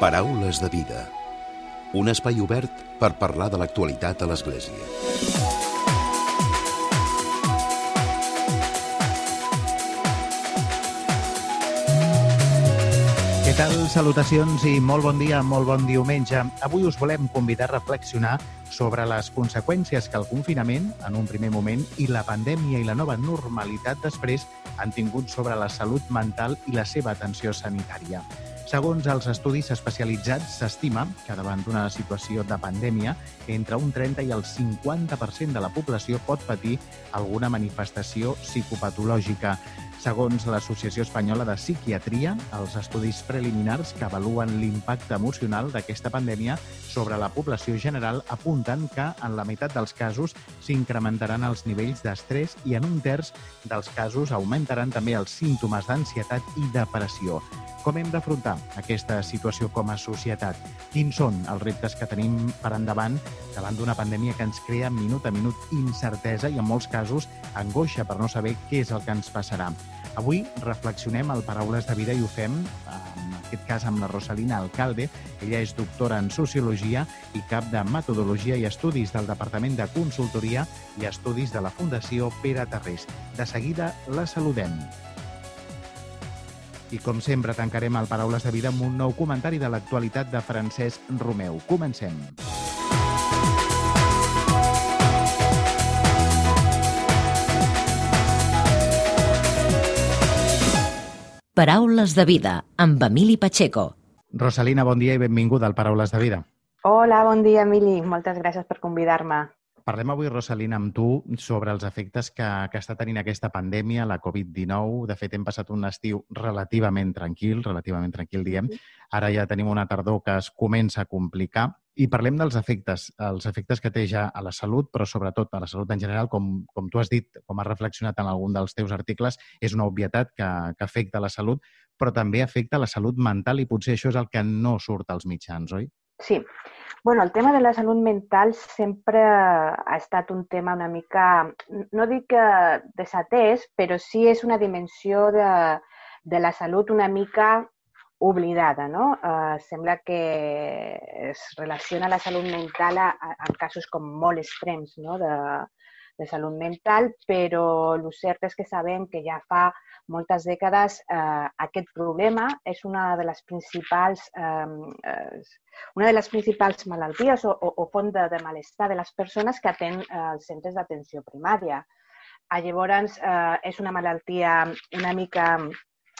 Paraules de vida. Un espai obert per parlar de l'actualitat a l'Església. Què tal? Salutacions i molt bon dia, molt bon diumenge. Avui us volem convidar a reflexionar sobre les conseqüències que el confinament, en un primer moment, i la pandèmia i la nova normalitat després han tingut sobre la salut mental i la seva atenció sanitària. Segons els estudis especialitzats, s'estima que davant d'una situació de pandèmia, entre un 30 i el 50% de la població pot patir alguna manifestació psicopatològica. Segons l'Associació Espanyola de Psiquiatria, els estudis preliminars que avaluen l'impacte emocional d'aquesta pandèmia sobre la població general apunten que en la meitat dels casos s'incrementaran els nivells d'estrès i en un terç dels casos augmentaran també els símptomes d'ansietat i depressió. Com hem d'afrontar aquesta situació com a societat? Quins són els reptes que tenim per endavant davant d'una pandèmia que ens crea minut a minut incertesa i, en molts casos, angoixa per no saber què és el que ens passarà? Avui reflexionem al Paraules de Vida i ho fem, en aquest cas amb la Rosalina Alcalde. Ella és doctora en Sociologia i cap de Metodologia i Estudis del Departament de Consultoria i Estudis de la Fundació Pere Tarrés. De seguida la saludem. I com sempre tancarem el Paraules de Vida amb un nou comentari de l'actualitat de Francesc Romeu. Comencem. Paraules de vida amb Emili Pacheco. Rosalina, bon dia i benvinguda al Paraules de Vida. Hola, bon dia, Emili. Moltes gràcies per convidar-me. Parlem avui, Rosalina, amb tu sobre els efectes que, que està tenint aquesta pandèmia, la Covid-19. De fet, hem passat un estiu relativament tranquil, relativament tranquil, diem. Ara ja tenim una tardor que es comença a complicar. I parlem dels efectes, els efectes que té ja a la salut, però sobretot a la salut en general, com, com tu has dit, com has reflexionat en algun dels teus articles, és una obvietat que, que afecta la salut, però també afecta la salut mental i potser això és el que no surt als mitjans, oi? Sí. Bueno, el tema de la salut mental sempre ha estat un tema una mica, no dic que desatès, però sí és una dimensió de, de la salut una mica oblidada, no? Uh, sembla que es relaciona la salut mental a, a, a casos com molt extrems no? de, de salut mental, però el cert és que sabem que ja fa moltes dècades eh, aquest problema és una de les principals, eh, una de les principals malalties o, o, o font de, de malestar de les persones que atén eh, els centres d'atenció primària. A llavors, eh, és una malaltia una mica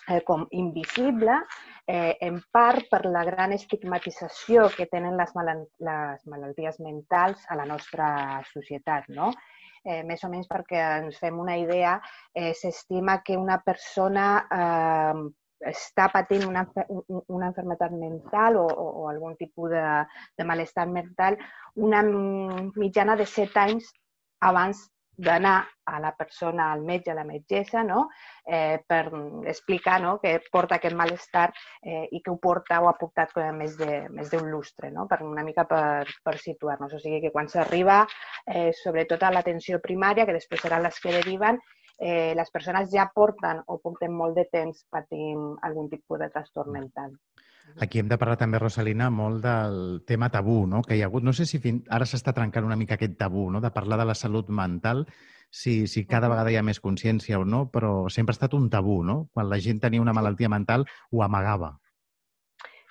eh, com invisible, eh, en part per la gran estigmatització que tenen les, malalt les malalties mentals a la nostra societat. No? Eh, més o menys perquè ens fem una idea, eh, s'estima que una persona eh, està patint una, una enfermedad mental o, o, o algun tipus de, de malestar mental una mitjana de 7 anys abans d'anar a la persona, al metge, a la metgessa, no? eh, per explicar no? que porta aquest malestar eh, i que ho porta o ha portat més d'un més lustre, no? per una mica per, per situar-nos. O sigui que quan s'arriba, eh, sobretot a l'atenció primària, que després seran les que deriven, eh, les persones ja porten o porten molt de temps patint algun tipus de trastorn mental. Aquí hem de parlar també, Rosalina, molt del tema tabú no? que hi ha hagut. No sé si fin... ara s'està trencant una mica aquest tabú no? de parlar de la salut mental, si, si cada vegada hi ha més consciència o no, però sempre ha estat un tabú, no? Quan la gent tenia una malaltia mental, ho amagava.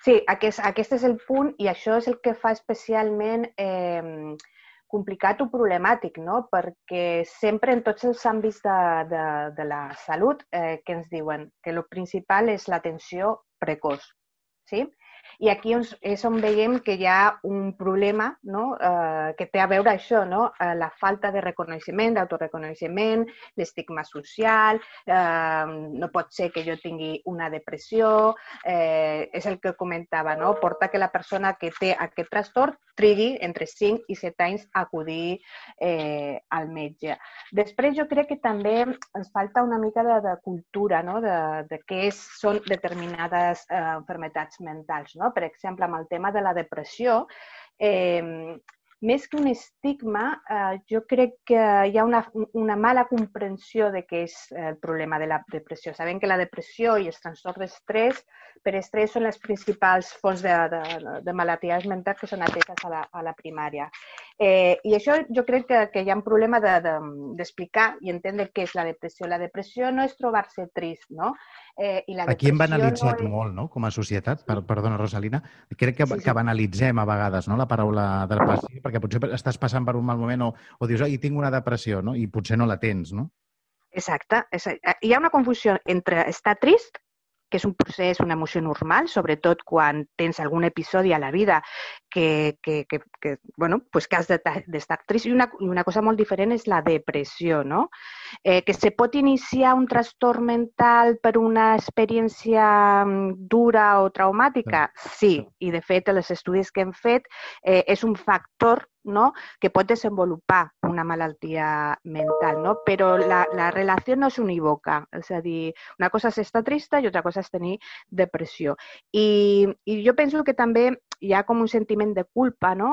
Sí, aquest, aquest és el punt i això és el que fa especialment eh, complicat o problemàtic, no? perquè sempre en tots els àmbits de, de, de la salut eh, que ens diuen que el principal és l'atenció precoç. ¿Sí? I aquí és on veiem que hi ha un problema no? eh, que té a veure això, no? eh, la falta de reconeixement, d'autoreconeixement, l'estigma social, eh, no pot ser que jo tingui una depressió, eh, és el que comentava, no? porta que la persona que té aquest trastorn trigui entre 5 i 7 anys a acudir eh, al metge. Després jo crec que també ens falta una mica de, de cultura, no? de, de què és, són determinades eh, enfermetats mentals. No? Per exemple, amb el tema de la depressió, eh, més que un estigma, eh, jo crec que hi ha una, una mala comprensió de què és el problema de la depressió. Sabem que la depressió i els trastorns d'estrès, per estrès són les principals fonts de, de, de malalties mentals que són ateses a la, a la primària. Eh, I això jo crec que, que hi ha un problema d'explicar de, de, i entendre què és la depressió. La depressió no és trobar-se trist, no? Eh, i la Aquí hem banalitzat no és... molt, no?, com a societat, per, perdona, Rosalina. Crec que, sí, sí. que banalitzem a vegades no? la paraula depressió, perquè potser estàs passant per un mal moment o, o dius, ai, tinc una depressió, no? i potser no la tens, no? Exacte. Hi ha una confusió entre estar trist que és un procés, una emoció normal, sobretot quan tens algun episodi a la vida que, que, que, que, bueno, pues que has d'estar trist. I una, una cosa molt diferent és la depressió, no? Eh, que se pot iniciar un trastorn mental per una experiència mm, dura o traumàtica? Sí, i de fet, els estudis que hem fet eh, és un factor no? que pot desenvolupar una malaltia mental, no? però la, la relació no és unívoca, és a dir, una cosa és estar trista i altra cosa és tenir depressió. I, i jo penso que també hi ha com un sentiment de culpa, no?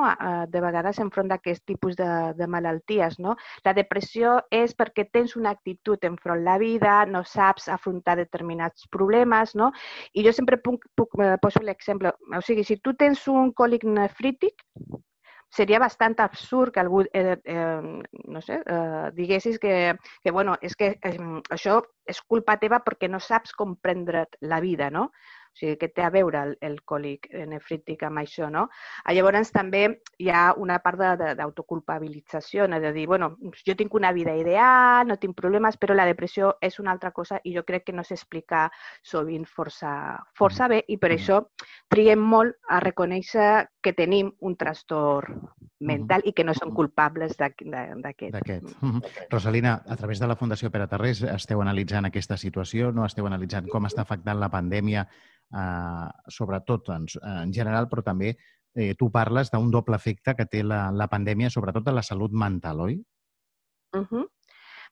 de vegades enfront d'aquest tipus de, de malalties. No? La depressió és perquè tens una actitud enfront la vida, no saps afrontar determinats problemes, no? I jo sempre puc, puc, eh, poso l'exemple, o sigui, si tu tens un còlic nefrític, seria bastant absurd que algú, eh, eh, no sé, eh, diguessis que, que, bueno, és que eh, això és culpa teva perquè no saps comprendre't la vida, no? O sigui, què té a veure el, el còlic nefrític amb això, no? Ah, llavors també hi ha una part d'autoculpabilització, no? de dir, bueno, jo tinc una vida ideal, no tinc problemes, però la depressió és una altra cosa i jo crec que no s'explica sovint força, força bé i per això triguem molt a reconèixer que tenim un trastorn mental i que no són culpables d'aquest. D'aquest. Rosalina, a través de la Fundació Pere Tarrés esteu analitzant aquesta situació, no esteu analitzant com està afectant la pandèmia eh, sobretot en, en general, però també eh, tu parles d'un doble efecte que té la, la pandèmia, sobretot a la salut mental, oi? Uh -huh.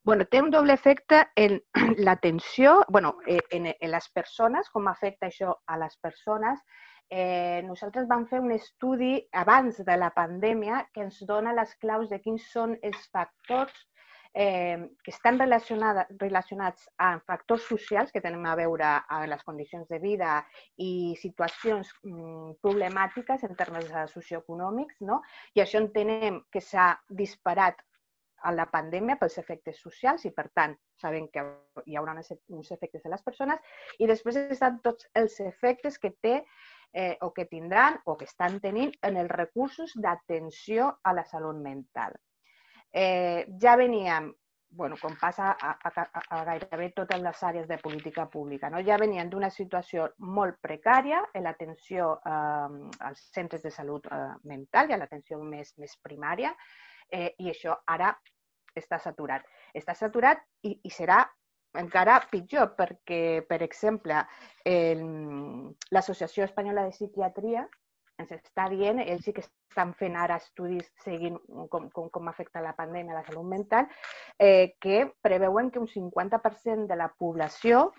Bueno, té un doble efecte en l'atenció, bueno, eh, en, en les persones, com afecta això a les persones. Eh, nosaltres vam fer un estudi abans de la pandèmia que ens dona les claus de quins són els factors eh, que estan relacionats amb factors socials que tenen a veure amb les condicions de vida i situacions mm, problemàtiques en termes socioeconòmics, no? i això entenem que s'ha disparat a la pandèmia pels efectes socials i, per tant, sabem que hi haurà uns efectes de les persones i després estan tots els efectes que té eh, o que tindran o que estan tenint en els recursos d'atenció a la salut mental eh, ja veníem, bueno, com passa a, a, a gairebé totes les àrees de política pública, no? ja venien d'una situació molt precària en l'atenció eh, als centres de salut eh, mental i a l'atenció més, més primària, eh, i això ara està saturat. Està saturat i, i serà encara pitjor, perquè, per exemple, l'Associació Espanyola de Psiquiatria ens està dient, ells sí que estan fent ara estudis seguint com, com, com afecta la pandèmia a la salut mental, eh, que preveuen que un 50% de la població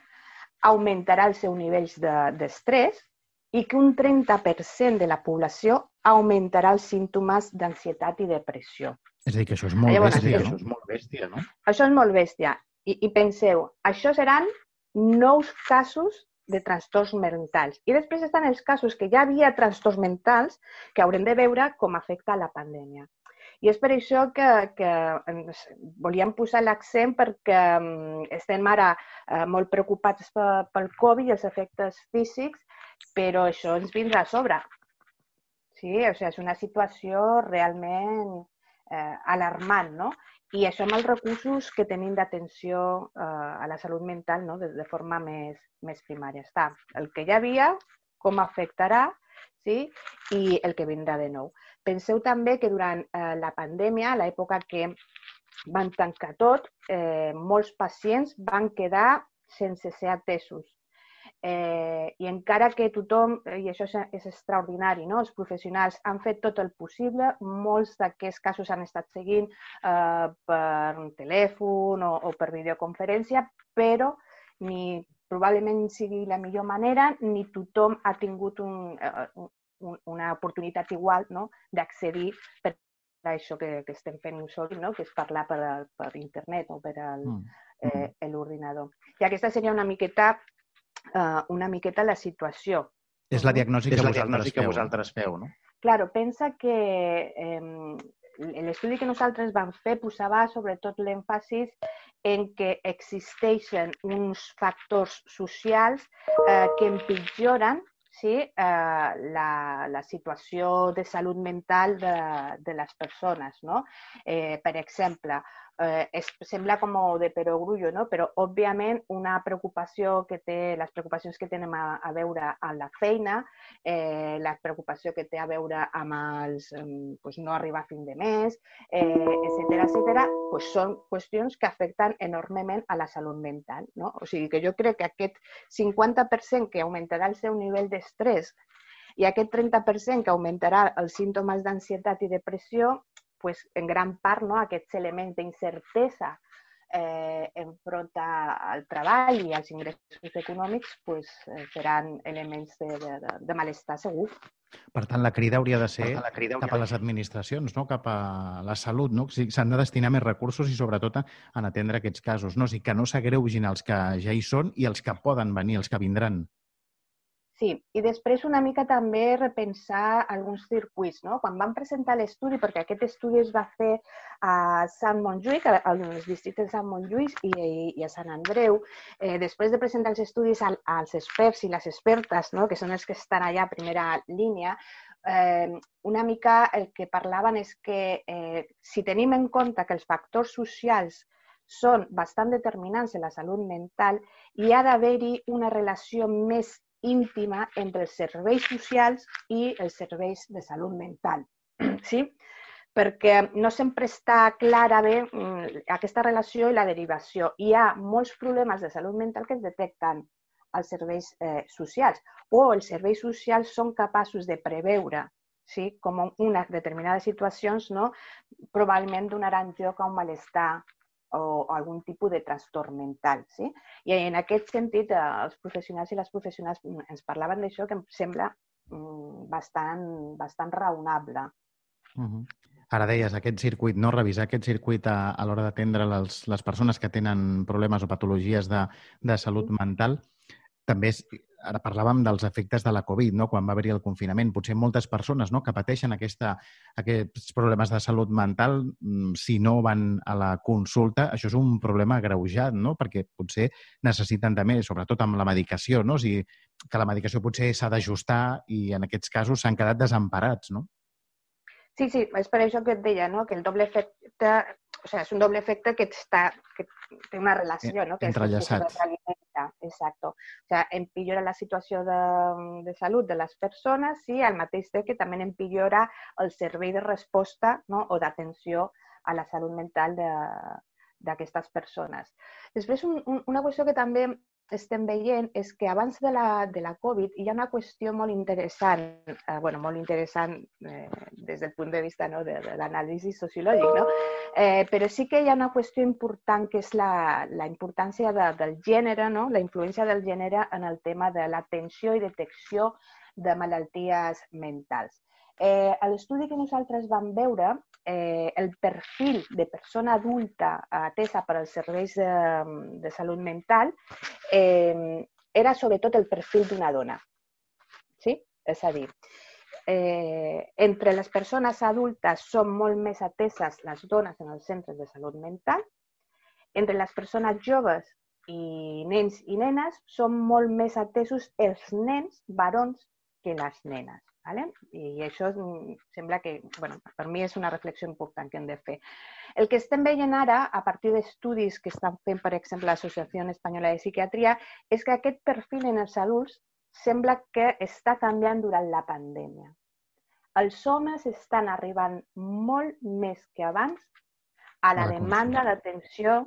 augmentarà el seu nivell d'estrès de, i que un 30% de la població augmentarà els símptomes d'ansietat i depressió. És a dir, que això és molt Llavors, bèstia? Això és molt bèstia, no? Això és molt bèstia. I, I penseu, això seran nous casos de trastorns mentals. I després estan els casos que ja havia trastorns mentals que haurem de veure com afecta la pandèmia. I és per això que, que volíem posar l'accent perquè um, estem ara uh, molt preocupats pel Covid i els efectes físics, però això ens vindrà a sobre. Sí, o sigui, és una situació realment eh, alarmant, no? I això amb els recursos que tenim d'atenció eh, a la salut mental no? de, de forma més, més primària. Està el que ja havia, com afectarà sí? i el que vindrà de nou. Penseu també que durant eh, la pandèmia, l'època que van tancar tot, eh, molts pacients van quedar sense ser atesos Eh, I encara que tothom, i això és, és extraordinari, no? els professionals han fet tot el possible, molts d'aquests casos han estat seguint eh, per telèfon o, o per videoconferència, però ni probablement sigui la millor manera, ni tothom ha tingut un, un, una oportunitat igual no? d'accedir per això que, que estem fent sol, no? que és parlar per, per internet o per el, mm. eh, l'ordinador. I aquesta seria una miqueta, eh, una miqueta la situació. És la diagnosi, que, és la diagnosi que vosaltres feu, no? Claro, pensa que eh, l'estudi que nosaltres vam fer posava sobretot l'èmfasis en que existeixen uns factors socials eh, que empitjoren sí, eh, la, la situació de salut mental de, de les persones. No? Eh, per exemple, eh, es, sembla com de perogrullo, no? però òbviament una preocupació que té, les preocupacions que tenen a, a veure amb la feina, eh, la preocupació que té a veure amb els, eh, pues no arribar a fin de mes, eh, etc etc, pues són qüestions que afecten enormement a la salut mental. No? O sigui que jo crec que aquest 50% que augmentarà el seu nivell d'estrès i aquest 30% que augmentarà els símptomes d'ansietat i depressió pues, en gran part no, aquests elements d'incertesa eh, enfront al treball i als ingressos econòmics pues, eh, seran elements de, de, de malestar segur. Per tant, la crida hauria de ser la crida cap a les administracions, no? cap a la salut. No? S'han de destinar més recursos i, sobretot, en atendre aquests casos. No? O sigui, que no s'agreugin els que ja hi són i els que poden venir, els que vindran. Sí, i després una mica també repensar alguns circuits. No? Quan vam presentar l'estudi, perquè aquest estudi es va fer a Sant Montjuïc, als districtes de Sant Montjuïc i, i a Sant Andreu, eh, després de presentar els estudis als experts i les expertes, no? que són els que estan allà a primera línia, eh, una mica el que parlaven és que eh, si tenim en compte que els factors socials són bastant determinants en la salut mental, hi ha d'haver-hi una relació més íntima entre els serveis socials i els serveis de salut mental. Sí? Perquè no sempre està clara bé mm, aquesta relació i la derivació. Hi ha molts problemes de salut mental que es detecten als serveis eh, socials o els serveis socials són capaços de preveure sí? com una determinades situacions no? probablement donaran lloc a un malestar o, algun tipus de trastorn mental. Sí? I en aquest sentit, els professionals i les professionals ens parlaven d'això que em sembla mm, bastant, bastant raonable. Uh -huh. Ara deies, aquest circuit, no? revisar aquest circuit a, a l'hora d'atendre les, les persones que tenen problemes o patologies de, de salut mental, també és, ara parlàvem dels efectes de la Covid, no? quan va haver-hi el confinament. Potser moltes persones no? que pateixen aquesta, aquests problemes de salut mental, mm, si no van a la consulta, això és un problema agreujat, no? perquè potser necessiten també, sobretot amb la medicació, no? o sigui, que la medicació potser s'ha d'ajustar i en aquests casos s'han quedat desemparats, no? Sí, sí, és per això que et deia, no? que el doble efecte, o sigui, és un doble efecte que, està, que té una relació, no? que Entrellaçat. Exacto. O sea, empillora la situació de, de salut de les persones i al mateix temps que també empillora el servei de resposta no? o d'atenció a la salut mental d'aquestes persones. Després, un, un, una qüestió que també estem veient és que abans de la, de la Covid hi ha una qüestió molt interessant, eh, bueno, molt interessant eh, des del punt de vista no, de, de l'anàlisi sociològic, no? eh, però sí que hi ha una qüestió important que és la, la importància de, del gènere, no? la influència del gènere en el tema de l'atenció i detecció de malalties mentals. Eh, l'estudi que nosaltres vam veure, eh, el perfil de persona adulta atesa per als serveis de, de salut mental eh, era sobretot el perfil d'una dona. Sí? És a dir, eh, entre les persones adultes són molt més ateses les dones en els centres de salut mental, entre les persones joves i nens i nenes són molt més atesos els nens varons que les nenes. ¿Vale? I això sembla que, bueno, per mi és una reflexió important que hem de fer. El que estem veient ara, a partir d'estudis que estan fent, per exemple, l'Associació Espanyola de Psiquiatria, és que aquest perfil en els adults sembla que està canviant durant la pandèmia. Els homes estan arribant molt més que abans a la demanda d'atenció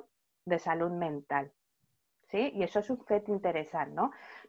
de salut mental. Sí? I això és un fet interessant, no?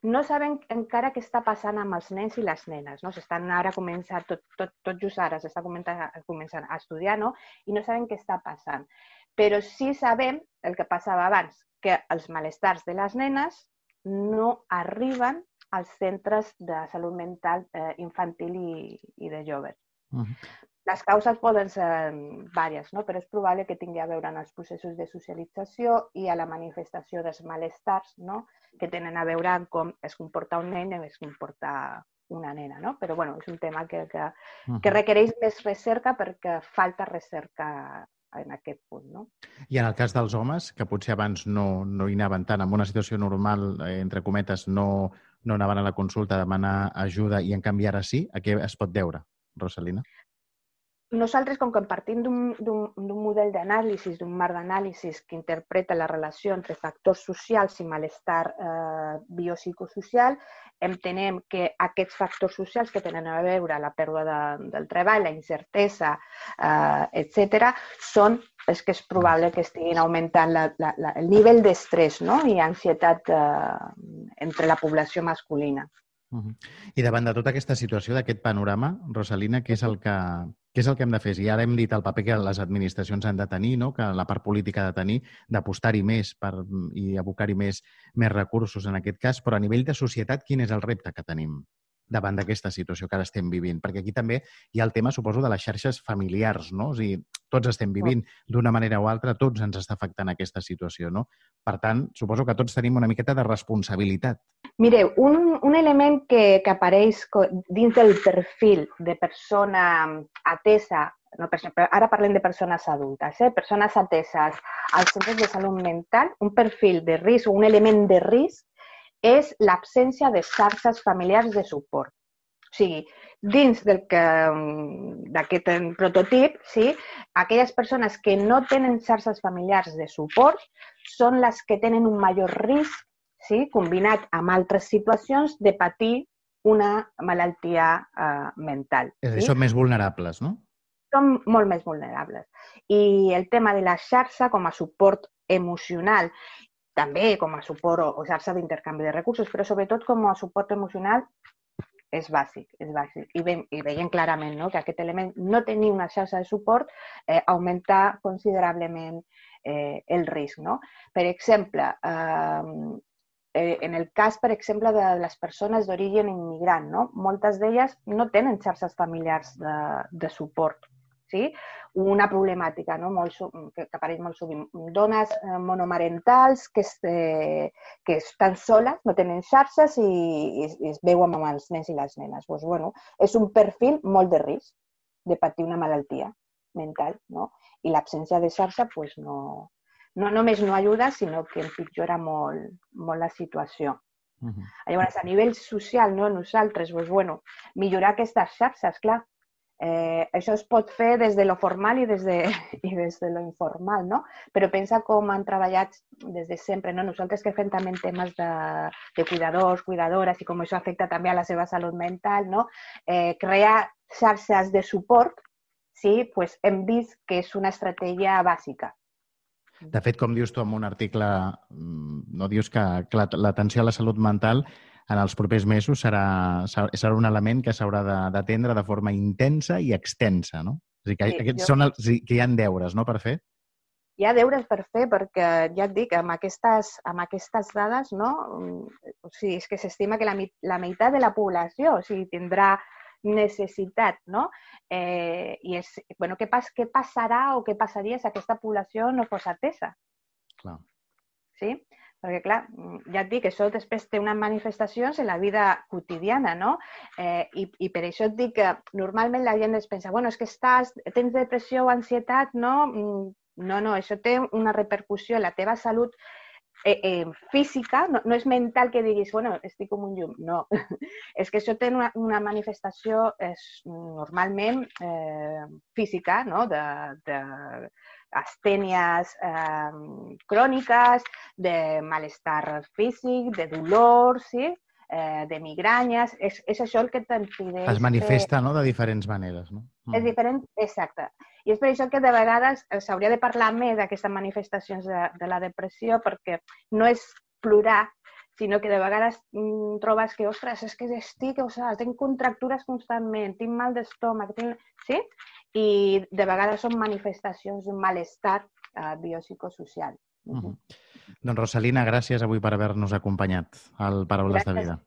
No sabem encara què està passant amb els nens i les nenes, no? S'estan ara començant, tot, tot, tot just ara s'està començant, a estudiar, no? I no sabem què està passant. Però sí sabem el que passava abans, que els malestars de les nenes no arriben als centres de salut mental eh, infantil i, i de joves. Uh -huh. Les causes poden ser diverses, no? però és probable que tingui a veure amb els processos de socialització i a la manifestació dels malestars no? que tenen a veure amb com es comporta un nen i es comporta una nena, no? Però, bueno, és un tema que, que, que requereix més recerca perquè falta recerca en aquest punt. No? I en el cas dels homes, que potser abans no, no hi anaven tant, en una situació normal, eh, entre cometes, no, no anaven a la consulta a demanar ajuda i en canvi ara sí, a què es pot deure, Rosalina? nosaltres, com que partim d'un model d'anàlisi, d'un marc d'anàlisi que interpreta la relació entre factors socials i malestar eh, biopsicosocial, entenem que aquests factors socials que tenen a veure la pèrdua de, del treball, la incertesa, eh, etc., són és que és probable que estiguin augmentant la, la, la, el nivell d'estrès no? i ansietat eh, entre la població masculina. Uh -huh. I davant de tota aquesta situació, d'aquest panorama, Rosalina, què és el que, què és el que hem de fer? I ara hem dit el paper que les administracions han de tenir, no? que la part política ha de tenir, d'apostar-hi més per, i abocar-hi més, més recursos en aquest cas, però a nivell de societat, quin és el repte que tenim? Davant d'aquesta situació que ara estem vivint. Perquè aquí també hi ha el tema, suposo, de les xarxes familiars, no? O sigui, tots estem vivint d'una manera o altra, tots ens està afectant aquesta situació, no? Per tant, suposo que tots tenim una miqueta de responsabilitat. Mireu, un, un element que, que apareix dins del perfil de persona atesa no, per exemple, ara parlem de persones adultes, eh? persones ateses als centres de salut mental, un perfil de risc o un element de risc és l'absència de xarxes familiars de suport. O sigui, dins d'aquest prototip, sí, aquelles persones que no tenen xarxes familiars de suport són les que tenen un major risc, sí, combinat amb altres situacions, de patir una malaltia eh, mental. És a dir, sí? són més vulnerables, no? Són molt més vulnerables. I el tema de la xarxa com a suport emocional també com a suport o, xarxa d'intercanvi de recursos, però sobretot com a suport emocional és bàsic, és bàsic. I, ve, i veiem clarament no? que aquest element, no tenir una xarxa de suport, eh, augmenta considerablement eh, el risc. No? Per exemple, eh, eh, en el cas, per exemple, de les persones d'origen immigrant, no? moltes d'elles no tenen xarxes familiars de, de suport sí? una problemàtica no? molt, que, que apareix molt sovint. Dones eh, monomarentals que, eh, que estan soles, no tenen xarxes i, i, i es veuen amb els nens i les nenes. Pues, bueno, és un perfil molt de risc de patir una malaltia mental, no? I l'absència de xarxa pues, no, no només no ajuda, sinó que empitjora molt, molt la situació. Uh -huh. Llavors, a nivell social, no? nosaltres, pues, bueno, millorar aquestes xarxes, clar, Eh, això es pot fer des de lo formal i des de, i des de lo informal, no? Però pensa com han treballat des de sempre, no? Nosaltres que fem també temes de, de cuidadors, cuidadores i com això afecta també a la seva salut mental, no? Eh, crear xarxes de suport, sí, pues hem vist que és una estratègia bàsica. De fet, com dius tu en un article, mm, no dius que, l'atenció a la salut mental en els propers mesos serà, serà un element que s'haurà d'atendre de, de forma intensa i extensa, no? És dir, que, sí, aquests jo... són els, que hi ha deures, no?, per fer. Hi ha deures per fer perquè, ja et dic, amb aquestes, amb aquestes dades, no? O sigui, és que s'estima que la, la meitat de la població o sigui, tindrà necessitat, no? Eh, I és, bueno, què, pas, què passarà o què passaria si aquesta població no fos atesa? Clar. Sí? Perquè, clar, ja et dic, això després té unes manifestacions en la vida quotidiana, no? Eh, i, I per això et dic que normalment la gent es pensa, bueno, és que estàs, tens depressió o ansietat, no? Mm, no, no, això té una repercussió en la teva salut eh, eh, física, no, no és mental que diguis, bueno, estic com un llum, no. és que això té una, una manifestació és, normalment eh, física, no? de, de astènies eh, cròniques, de malestar físic, de dolor, sí? eh, de migranyes, és, és això el que t'impedeix... Es manifesta, no?, de diferents maneres, no? Mm. És diferent, exacte. I és per això que de vegades s'hauria de parlar més d'aquestes manifestacions de, de la depressió, perquè no és plorar, sinó que de vegades mm, trobes que, ostres, és que estic, o sigui, tinc contractures constantment, tinc mal d'estómac, tinc... sí? I de vegades són manifestacions d'un malestar eh, biopsicosocial. Uh -huh. Doncs Rosalina, gràcies avui per haver-nos acompanyat al Paraules gràcies. de Vida.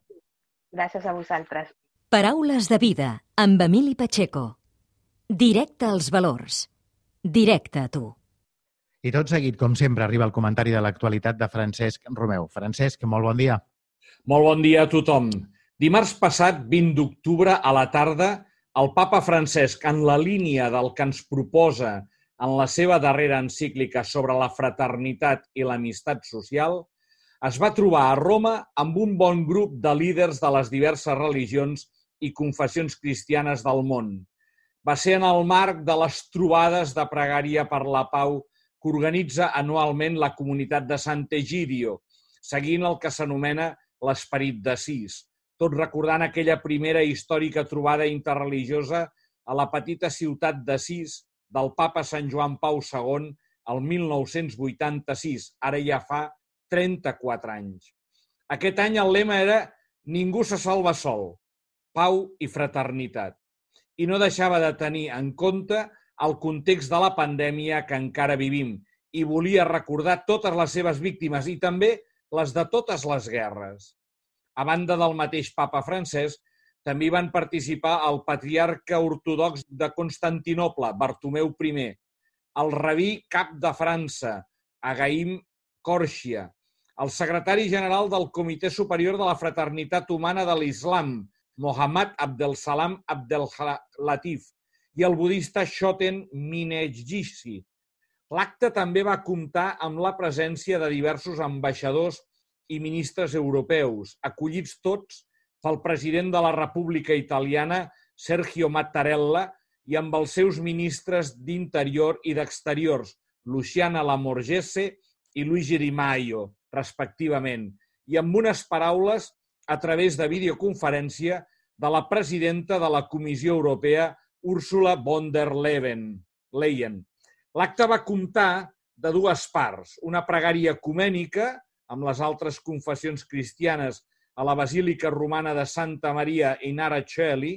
Gràcies a vosaltres. Paraules de Vida, amb Emili Pacheco. Directe als valors. Directe a tu. I tot seguit, com sempre, arriba el comentari de l'actualitat de Francesc Romeu. Francesc, molt bon dia. Molt bon dia a tothom. Dimarts passat, 20 d'octubre, a la tarda, el papa Francesc, en la línia del que ens proposa en la seva darrera encíclica sobre la fraternitat i l'amistat social, es va trobar a Roma amb un bon grup de líders de les diverses religions i confessions cristianes del món. Va ser en el marc de les trobades de pregària per la pau que organitza anualment la comunitat de Sant'Egidio, seguint el que s'anomena l'esperit sis, tot recordant aquella primera històrica trobada interreligiosa a la petita ciutat de Sis del papa Sant Joan Pau II el 1986, ara ja fa 34 anys. Aquest any el lema era Ningú se salva sol, pau i fraternitat. I no deixava de tenir en compte el context de la pandèmia que encara vivim i volia recordar totes les seves víctimes i també les de totes les guerres. A banda del mateix papa francès, també van participar el patriarca ortodox de Constantinople, Bartomeu I, el rabí cap de França, Agaim Corxia, el secretari general del Comitè Superior de la Fraternitat Humana de l'Islam, Mohammad Abdel Salam Abdel Latif, i el budista Shoten Minejisi. L'acte també va comptar amb la presència de diversos ambaixadors i ministres europeus, acollits tots pel president de la República Italiana, Sergio Mattarella, i amb els seus ministres d'Interior i d'Exteriors, Luciana Lamorgese i Luigi Di Maio, respectivament, i amb unes paraules a través de videoconferència de la presidenta de la Comissió Europea, Úrsula von der Leyen. L'acte va comptar de dues parts, una pregària ecumènica amb les altres confessions cristianes a la Basílica Romana de Santa Maria in Ara Coeli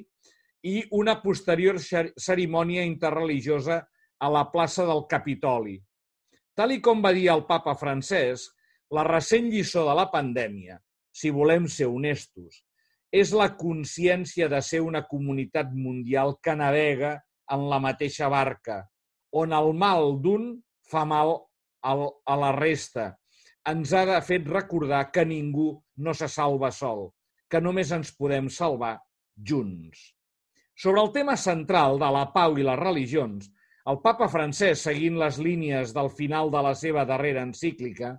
i una posterior cerimònia interreligiosa a la plaça del Capitoli. Tal i com va dir el papa francès, la recent lliçó de la pandèmia, si volem ser honestos, és la consciència de ser una comunitat mundial que navega en la mateixa barca, on el mal d'un fa mal a la resta. Ens ha de fet recordar que ningú no se salva sol, que només ens podem salvar junts. Sobre el tema central de la pau i les religions, el papa francès, seguint les línies del final de la seva darrera encíclica,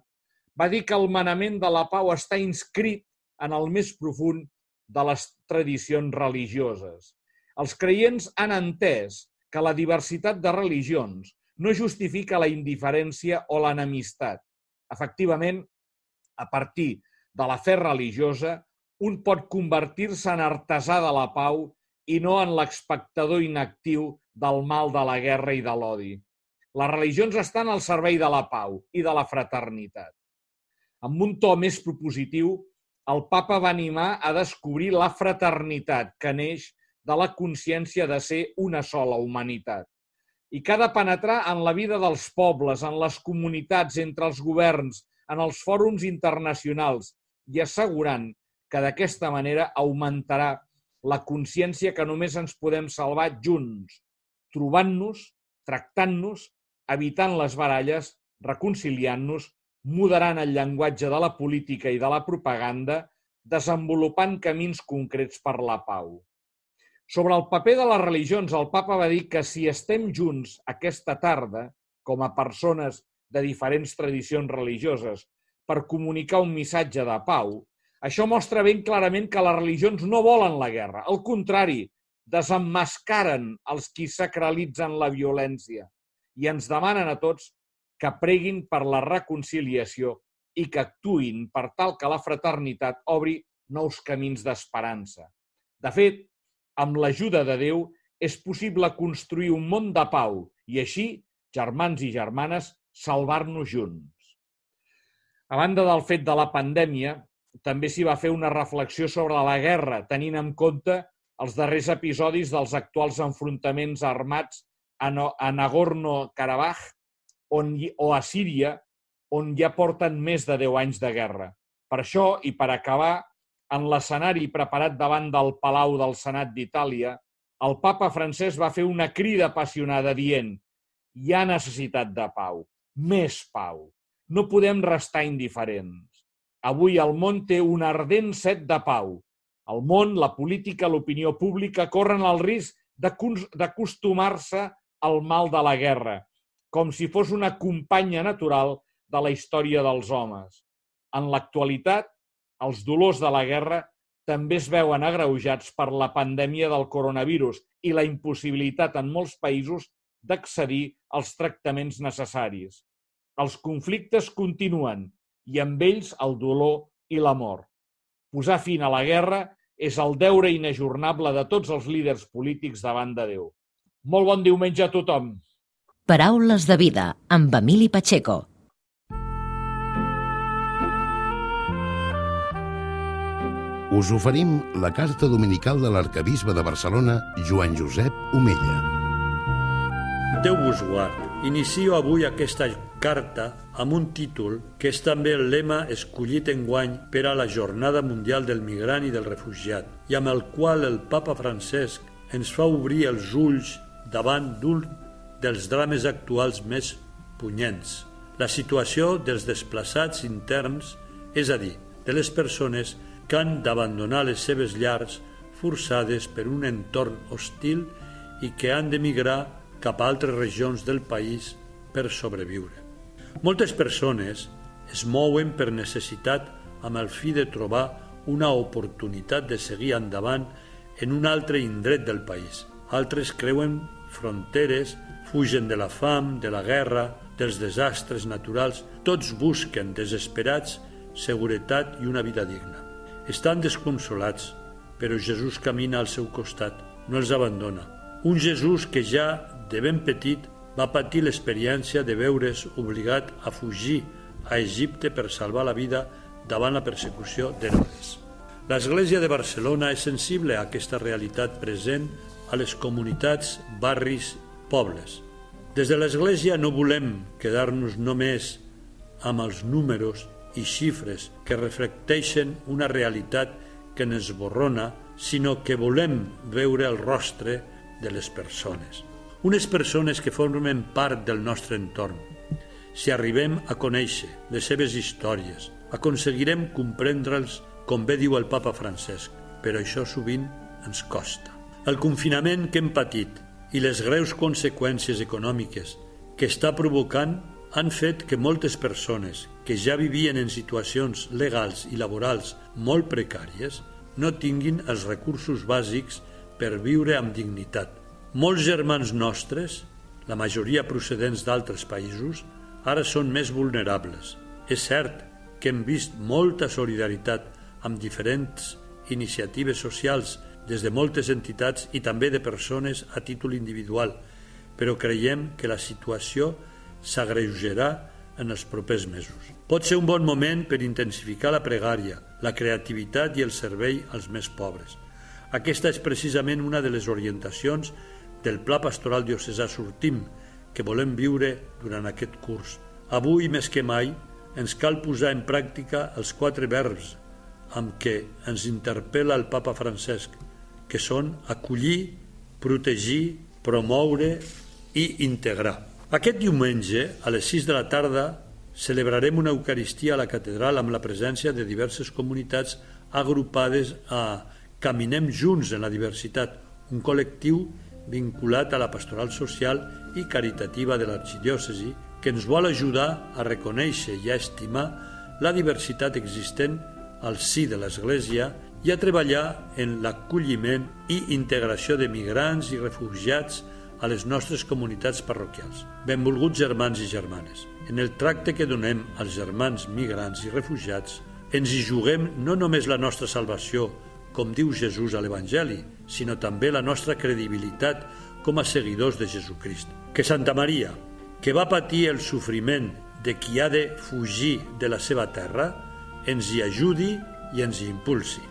va dir que el manament de la pau està inscrit en el més profund de les tradicions religioses. Els creients han entès que la diversitat de religions no justifica la indiferència o l'enemistat. Efectivament, a partir de la fe religiosa, un pot convertir-se en artesà de la pau i no en l'espectador inactiu del mal de la guerra i de l'odi. Les religions estan al servei de la pau i de la fraternitat. Amb un to més propositiu, el papa va animar a descobrir la fraternitat que neix de la consciència de ser una sola humanitat. I que ha de penetrar en la vida dels pobles, en les comunitats, entre els governs, en els fòrums internacionals i assegurant que d'aquesta manera augmentarà la consciència que només ens podem salvar junts, trobant-nos, tractant-nos, evitant les baralles, reconciliant-nos moderant el llenguatge de la política i de la propaganda, desenvolupant camins concrets per la pau. Sobre el paper de les religions, el papa va dir que si estem junts aquesta tarda, com a persones de diferents tradicions religioses, per comunicar un missatge de pau, això mostra ben clarament que les religions no volen la guerra. Al contrari, desemmascaren els qui sacralitzen la violència i ens demanen a tots que preguin per la reconciliació i que actuïn per tal que la fraternitat obri nous camins d'esperança. De fet, amb l'ajuda de Déu és possible construir un món de pau i així, germans i germanes, salvar-nos junts. A banda del fet de la pandèmia, també s'hi va fer una reflexió sobre la guerra, tenint en compte els darrers episodis dels actuals enfrontaments armats a Nagorno-Karabakh on, o a Síria, on ja porten més de 10 anys de guerra. Per això, i per acabar, en l'escenari preparat davant del Palau del Senat d'Itàlia, el papa francès va fer una crida apassionada dient hi ha necessitat de pau, més pau. No podem restar indiferents. Avui el món té un ardent set de pau. El món, la política, l'opinió pública corren el risc d'acostumar-se al mal de la guerra, com si fos una companya natural de la història dels homes. En l'actualitat, els dolors de la guerra també es veuen agreujats per la pandèmia del coronavirus i la impossibilitat en molts països d'accedir als tractaments necessaris. Els conflictes continuen i amb ells el dolor i l'amor. Posar fin a la guerra és el deure inajornable de tots els líders polítics davant de Déu. Molt bon diumenge a tothom. Paraules de vida amb Emili Pacheco. us oferim la carta dominical de l'arcabisbe de Barcelona, Joan Josep Omella. Déu vos guard. Inicio avui aquesta carta amb un títol que és també el lema escollit en guany per a la Jornada Mundial del Migrant i del Refugiat i amb el qual el papa Francesc ens fa obrir els ulls davant d'un dels drames actuals més punyents, la situació dels desplaçats interns, és a dir, de les persones que han d'abandonar les seves llars forçades per un entorn hostil i que han d'emigrar cap a altres regions del país per sobreviure. Moltes persones es mouen per necessitat amb el fi de trobar una oportunitat de seguir endavant en un altre indret del país. Altres creuen fronteres, fugen de la fam, de la guerra, dels desastres naturals, tots busquen desesperats seguretat i una vida digna. Estan desconsolats, però Jesús camina al seu costat, no els abandona. Un Jesús que ja, de ben petit, va patir l'experiència de veure's obligat a fugir a Egipte per salvar la vida davant la persecució d'Herodes. L'Església de Barcelona és sensible a aquesta realitat present a les comunitats, barris, pobles. Des de l'Església no volem quedar-nos només amb els números i xifres que reflecteixen una realitat que ens borrona, sinó que volem veure el rostre de les persones. Unes persones que formen part del nostre entorn. Si arribem a conèixer les seves històries, aconseguirem comprendre'ls com bé diu el papa Francesc, però això sovint ens costa. El confinament que hem patit i les greus conseqüències econòmiques que està provocant han fet que moltes persones que ja vivien en situacions legals i laborals molt precàries no tinguin els recursos bàsics per viure amb dignitat. Molts germans nostres, la majoria procedents d'altres països, ara són més vulnerables. És cert que hem vist molta solidaritat amb diferents iniciatives socials des de moltes entitats i també de persones a títol individual, però creiem que la situació s'agreujarà en els propers mesos. Pot ser un bon moment per intensificar la pregària, la creativitat i el servei als més pobres. Aquesta és precisament una de les orientacions del Pla Pastoral Diocesà Sortim que volem viure durant aquest curs. Avui, més que mai, ens cal posar en pràctica els quatre verbs amb què ens interpel·la el papa Francesc, que són acollir, protegir, promoure i integrar. Aquest diumenge, a les 6 de la tarda, celebrarem una Eucaristia a la catedral amb la presència de diverses comunitats agrupades a Caminem Junts en la Diversitat, un col·lectiu vinculat a la pastoral social i caritativa de l'arxidiòcesi que ens vol ajudar a reconèixer i a estimar la diversitat existent al si de l'Església i a treballar en l'acolliment i integració de migrants i refugiats a les nostres comunitats parroquials. Benvolguts germans i germanes, en el tracte que donem als germans migrants i refugiats, ens hi juguem no només la nostra salvació, com diu Jesús a l'Evangeli, sinó també la nostra credibilitat com a seguidors de Jesucrist. Que Santa Maria, que va patir el sofriment de qui ha de fugir de la seva terra, ens hi ajudi i ens hi impulsi.